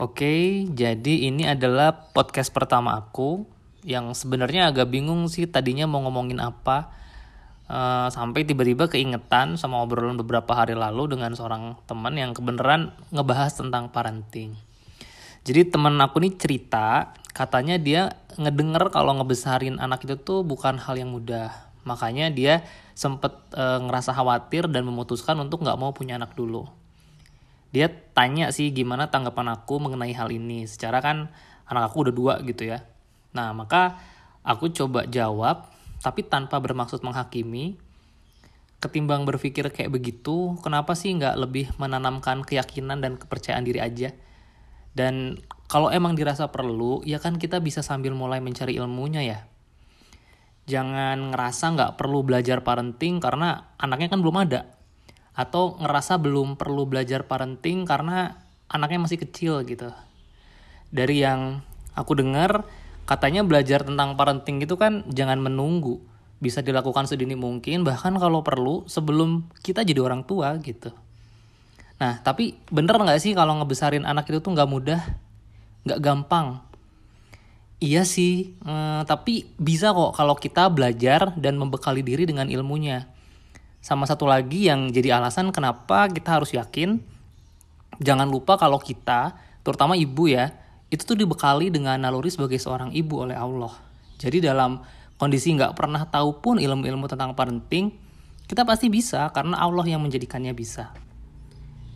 Oke, jadi ini adalah podcast pertama aku yang sebenarnya agak bingung sih tadinya mau ngomongin apa. Uh, sampai tiba-tiba keingetan sama obrolan beberapa hari lalu dengan seorang teman yang kebenaran ngebahas tentang parenting. Jadi teman aku nih cerita, katanya dia ngedenger kalau ngebesarin anak itu tuh bukan hal yang mudah. Makanya dia sempet uh, ngerasa khawatir dan memutuskan untuk nggak mau punya anak dulu dia tanya sih gimana tanggapan aku mengenai hal ini. Secara kan anak aku udah dua gitu ya. Nah maka aku coba jawab tapi tanpa bermaksud menghakimi. Ketimbang berpikir kayak begitu, kenapa sih nggak lebih menanamkan keyakinan dan kepercayaan diri aja? Dan kalau emang dirasa perlu, ya kan kita bisa sambil mulai mencari ilmunya ya. Jangan ngerasa nggak perlu belajar parenting karena anaknya kan belum ada atau ngerasa belum perlu belajar parenting karena anaknya masih kecil gitu. Dari yang aku dengar, katanya belajar tentang parenting itu kan jangan menunggu. Bisa dilakukan sedini mungkin, bahkan kalau perlu sebelum kita jadi orang tua gitu. Nah, tapi bener nggak sih kalau ngebesarin anak itu tuh nggak mudah? Nggak gampang. Iya sih, eh, tapi bisa kok kalau kita belajar dan membekali diri dengan ilmunya. Sama satu lagi yang jadi alasan kenapa kita harus yakin, jangan lupa kalau kita, terutama ibu ya, itu tuh dibekali dengan naluri sebagai seorang ibu oleh Allah. Jadi dalam kondisi nggak pernah tahu pun ilmu-ilmu tentang parenting, kita pasti bisa karena Allah yang menjadikannya bisa.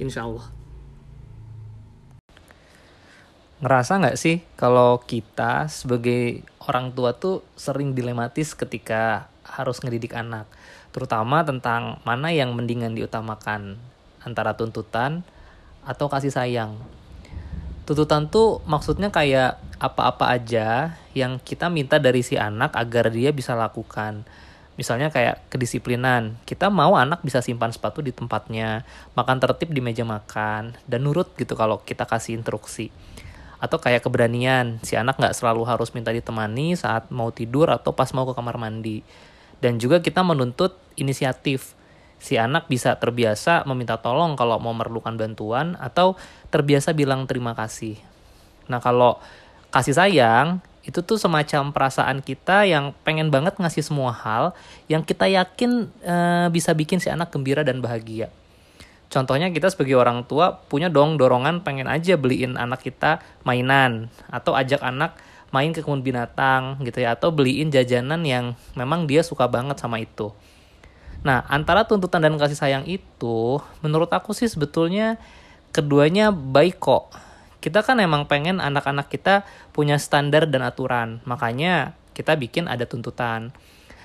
Insya Allah. Ngerasa nggak sih kalau kita sebagai orang tua tuh sering dilematis ketika harus ngedidik anak? Terutama tentang mana yang mendingan diutamakan antara tuntutan atau kasih sayang. Tuntutan tuh maksudnya kayak apa-apa aja yang kita minta dari si anak agar dia bisa lakukan. Misalnya kayak kedisiplinan, kita mau anak bisa simpan sepatu di tempatnya, makan tertib di meja makan, dan nurut gitu kalau kita kasih instruksi. Atau kayak keberanian, si anak nggak selalu harus minta ditemani saat mau tidur atau pas mau ke kamar mandi dan juga kita menuntut inisiatif. Si anak bisa terbiasa meminta tolong kalau mau memerlukan bantuan atau terbiasa bilang terima kasih. Nah, kalau kasih sayang itu tuh semacam perasaan kita yang pengen banget ngasih semua hal yang kita yakin e, bisa bikin si anak gembira dan bahagia. Contohnya kita sebagai orang tua punya dong dorongan pengen aja beliin anak kita mainan atau ajak anak main ke kebun binatang gitu ya atau beliin jajanan yang memang dia suka banget sama itu. Nah, antara tuntutan dan kasih sayang itu menurut aku sih sebetulnya keduanya baik kok. Kita kan emang pengen anak-anak kita punya standar dan aturan. Makanya kita bikin ada tuntutan.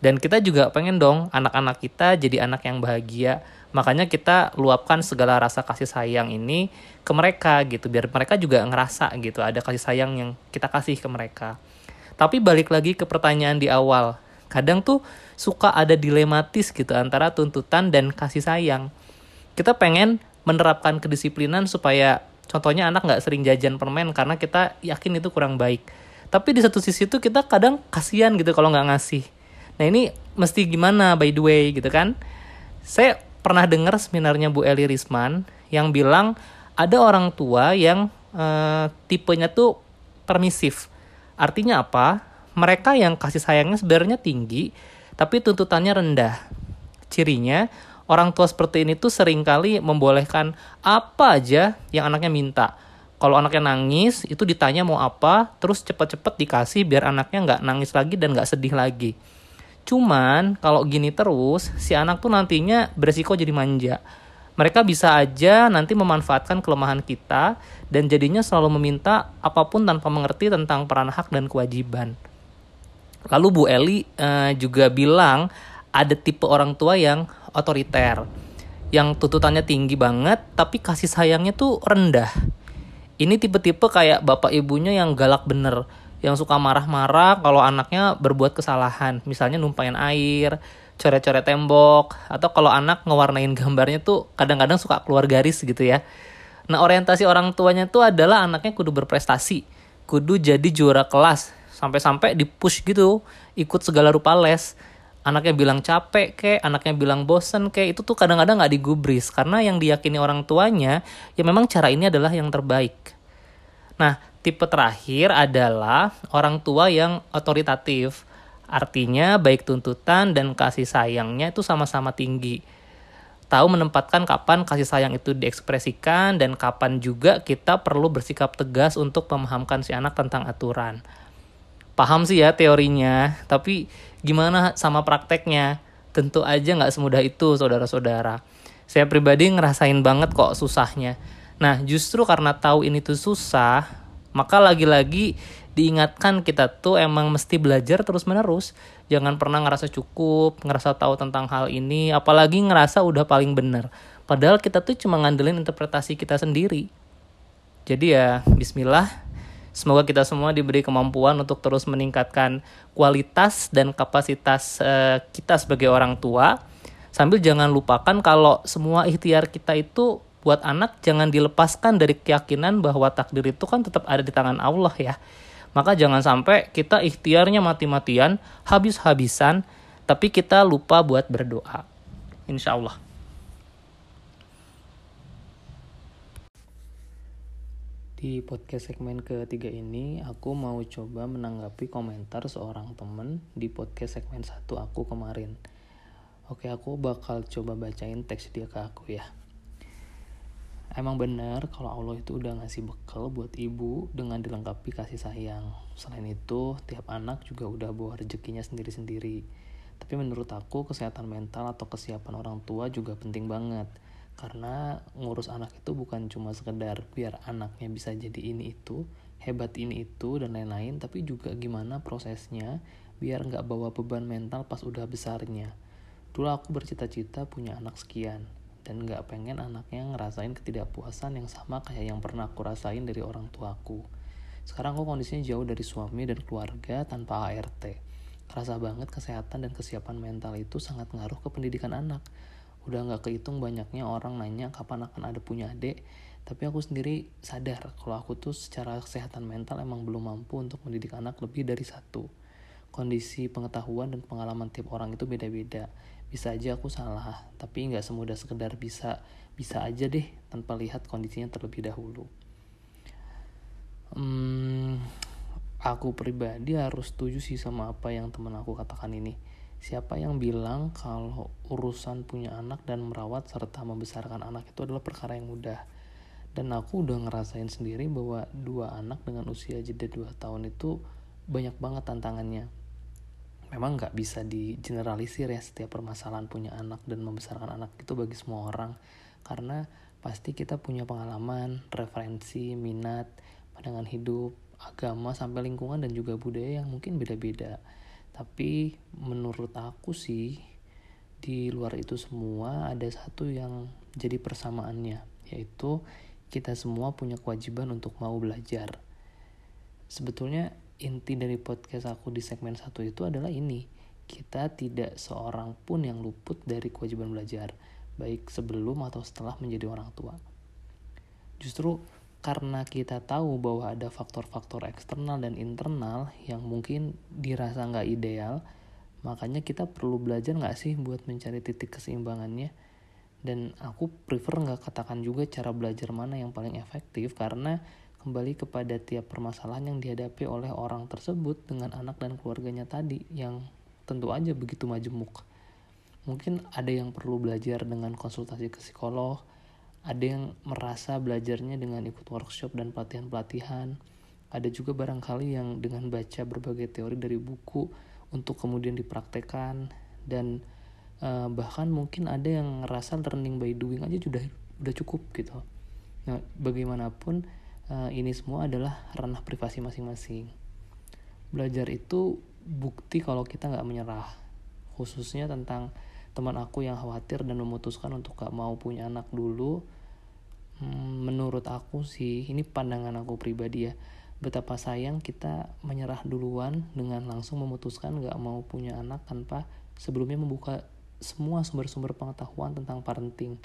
Dan kita juga pengen dong anak-anak kita jadi anak yang bahagia, makanya kita luapkan segala rasa kasih sayang ini ke mereka gitu biar mereka juga ngerasa gitu ada kasih sayang yang kita kasih ke mereka. Tapi balik lagi ke pertanyaan di awal kadang tuh suka ada dilematis gitu antara tuntutan dan kasih sayang. Kita pengen menerapkan kedisiplinan supaya contohnya anak nggak sering jajan permen karena kita yakin itu kurang baik. Tapi di satu sisi tuh kita kadang kasihan gitu kalau nggak ngasih. Nah ini mesti gimana by the way gitu kan? Saya pernah dengar seminarnya Bu Eli Risman yang bilang ada orang tua yang uh, tipenya tuh permisif. Artinya apa? Mereka yang kasih sayangnya sebenarnya tinggi, tapi tuntutannya rendah. Cirinya, orang tua seperti ini tuh sering kali membolehkan apa aja yang anaknya minta. Kalau anaknya nangis, itu ditanya mau apa, terus cepet-cepet dikasih biar anaknya nggak nangis lagi dan nggak sedih lagi Cuman kalau gini terus, si anak tuh nantinya beresiko jadi manja. Mereka bisa aja nanti memanfaatkan kelemahan kita dan jadinya selalu meminta apa pun tanpa mengerti tentang peran hak dan kewajiban. Lalu Bu Eli uh, juga bilang ada tipe orang tua yang otoriter, yang tuntutannya tinggi banget tapi kasih sayangnya tuh rendah. Ini tipe-tipe kayak bapak ibunya yang galak bener, yang suka marah-marah kalau anaknya berbuat kesalahan, misalnya numpain air, coret-coret tembok, atau kalau anak ngewarnain gambarnya tuh kadang-kadang suka keluar garis gitu ya. Nah orientasi orang tuanya tuh adalah anaknya kudu berprestasi, kudu jadi juara kelas, sampai-sampai di push gitu, ikut segala rupa les. Anaknya bilang capek kek, anaknya bilang bosen kek, itu tuh kadang-kadang nggak digubris karena yang diyakini orang tuanya ya memang cara ini adalah yang terbaik. Nah, tipe terakhir adalah orang tua yang otoritatif. Artinya baik tuntutan dan kasih sayangnya itu sama-sama tinggi. Tahu menempatkan kapan kasih sayang itu diekspresikan dan kapan juga kita perlu bersikap tegas untuk memahamkan si anak tentang aturan. Paham sih ya teorinya, tapi gimana sama prakteknya? Tentu aja nggak semudah itu saudara-saudara. Saya pribadi ngerasain banget kok susahnya. Nah justru karena tahu ini tuh susah, maka lagi-lagi diingatkan kita tuh emang mesti belajar terus menerus jangan pernah ngerasa cukup ngerasa tahu tentang hal ini apalagi ngerasa udah paling bener padahal kita tuh cuma ngandelin interpretasi kita sendiri. Jadi ya Bismillah. Semoga kita semua diberi kemampuan untuk terus meningkatkan kualitas dan kapasitas uh, kita sebagai orang tua. Sambil jangan lupakan kalau semua ikhtiar kita itu buat anak jangan dilepaskan dari keyakinan bahwa takdir itu kan tetap ada di tangan Allah ya maka jangan sampai kita ikhtiarnya mati-matian, habis-habisan, tapi kita lupa buat berdoa. Insya Allah. Di podcast segmen ketiga ini, aku mau coba menanggapi komentar seorang temen di podcast segmen satu aku kemarin. Oke, aku bakal coba bacain teks dia ke aku ya. Emang benar kalau Allah itu udah ngasih bekal buat ibu dengan dilengkapi kasih sayang. Selain itu, tiap anak juga udah bawa rezekinya sendiri-sendiri. Tapi menurut aku, kesehatan mental atau kesiapan orang tua juga penting banget. Karena ngurus anak itu bukan cuma sekedar biar anaknya bisa jadi ini itu, hebat ini itu, dan lain-lain, tapi juga gimana prosesnya biar nggak bawa beban mental pas udah besarnya. Dulu aku bercita-cita punya anak sekian, dan gak pengen anaknya ngerasain ketidakpuasan yang sama kayak yang pernah aku rasain dari orang tuaku. Sekarang aku kondisinya jauh dari suami dan keluarga tanpa ART. Kerasa banget kesehatan dan kesiapan mental itu sangat ngaruh ke pendidikan anak. Udah gak kehitung banyaknya orang nanya kapan akan ada punya adik, tapi aku sendiri sadar kalau aku tuh secara kesehatan mental emang belum mampu untuk mendidik anak lebih dari satu. Kondisi pengetahuan dan pengalaman tiap orang itu beda-beda bisa aja aku salah tapi nggak semudah sekedar bisa bisa aja deh tanpa lihat kondisinya terlebih dahulu. Hmm, aku pribadi harus setuju sih sama apa yang teman aku katakan ini. Siapa yang bilang kalau urusan punya anak dan merawat serta membesarkan anak itu adalah perkara yang mudah? Dan aku udah ngerasain sendiri bahwa dua anak dengan usia jeda dua tahun itu banyak banget tantangannya memang nggak bisa di generalisir ya setiap permasalahan punya anak dan membesarkan anak itu bagi semua orang karena pasti kita punya pengalaman, referensi, minat, pandangan hidup, agama sampai lingkungan dan juga budaya yang mungkin beda-beda. Tapi menurut aku sih di luar itu semua ada satu yang jadi persamaannya yaitu kita semua punya kewajiban untuk mau belajar. Sebetulnya inti dari podcast aku di segmen satu itu adalah ini. Kita tidak seorang pun yang luput dari kewajiban belajar baik sebelum atau setelah menjadi orang tua. Justru karena kita tahu bahwa ada faktor-faktor eksternal dan internal yang mungkin dirasa nggak ideal makanya kita perlu belajar nggak sih buat mencari titik keseimbangannya? Dan aku prefer nggak katakan juga cara belajar mana yang paling efektif karena kembali kepada tiap permasalahan yang dihadapi oleh orang tersebut dengan anak dan keluarganya tadi yang tentu aja begitu majemuk. Mungkin ada yang perlu belajar dengan konsultasi ke psikolog, ada yang merasa belajarnya dengan ikut workshop dan pelatihan-pelatihan, ada juga barangkali yang dengan baca berbagai teori dari buku untuk kemudian dipraktekkan dan uh, bahkan mungkin ada yang ngerasa learning by doing aja sudah udah cukup gitu. Nah, bagaimanapun uh, ini semua adalah ranah privasi masing-masing. Belajar itu bukti kalau kita nggak menyerah, khususnya tentang teman aku yang khawatir dan memutuskan untuk gak mau punya anak dulu. Hmm, menurut aku sih, ini pandangan aku pribadi ya, betapa sayang kita menyerah duluan dengan langsung memutuskan gak mau punya anak tanpa sebelumnya membuka semua sumber-sumber pengetahuan tentang parenting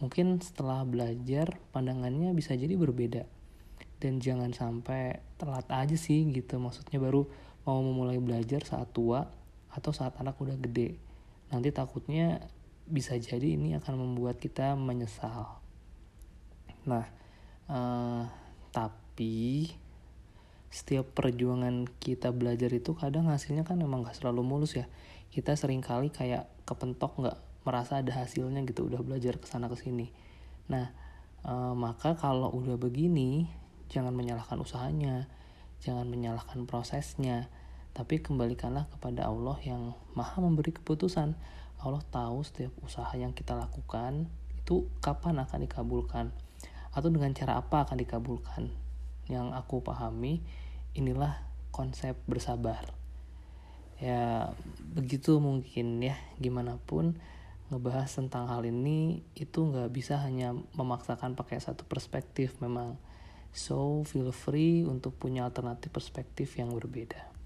mungkin setelah belajar pandangannya bisa jadi berbeda. Dan jangan sampai telat aja sih gitu. Maksudnya baru mau memulai belajar saat tua atau saat anak udah gede. Nanti takutnya bisa jadi ini akan membuat kita menyesal. Nah uh, tapi setiap perjuangan kita belajar itu kadang hasilnya kan memang gak selalu mulus ya. Kita sering kali kayak kepentok nggak merasa ada hasilnya gitu udah belajar ke sana ke sini nah e, maka kalau udah begini jangan menyalahkan usahanya jangan menyalahkan prosesnya tapi kembalikanlah kepada Allah yang maha memberi keputusan. Allah tahu setiap usaha yang kita lakukan itu kapan akan dikabulkan atau dengan cara apa akan dikabulkan. Yang aku pahami inilah konsep bersabar. Ya begitu mungkin ya gimana pun ngebahas tentang hal ini itu nggak bisa hanya memaksakan pakai satu perspektif memang. So feel free untuk punya alternatif perspektif yang berbeda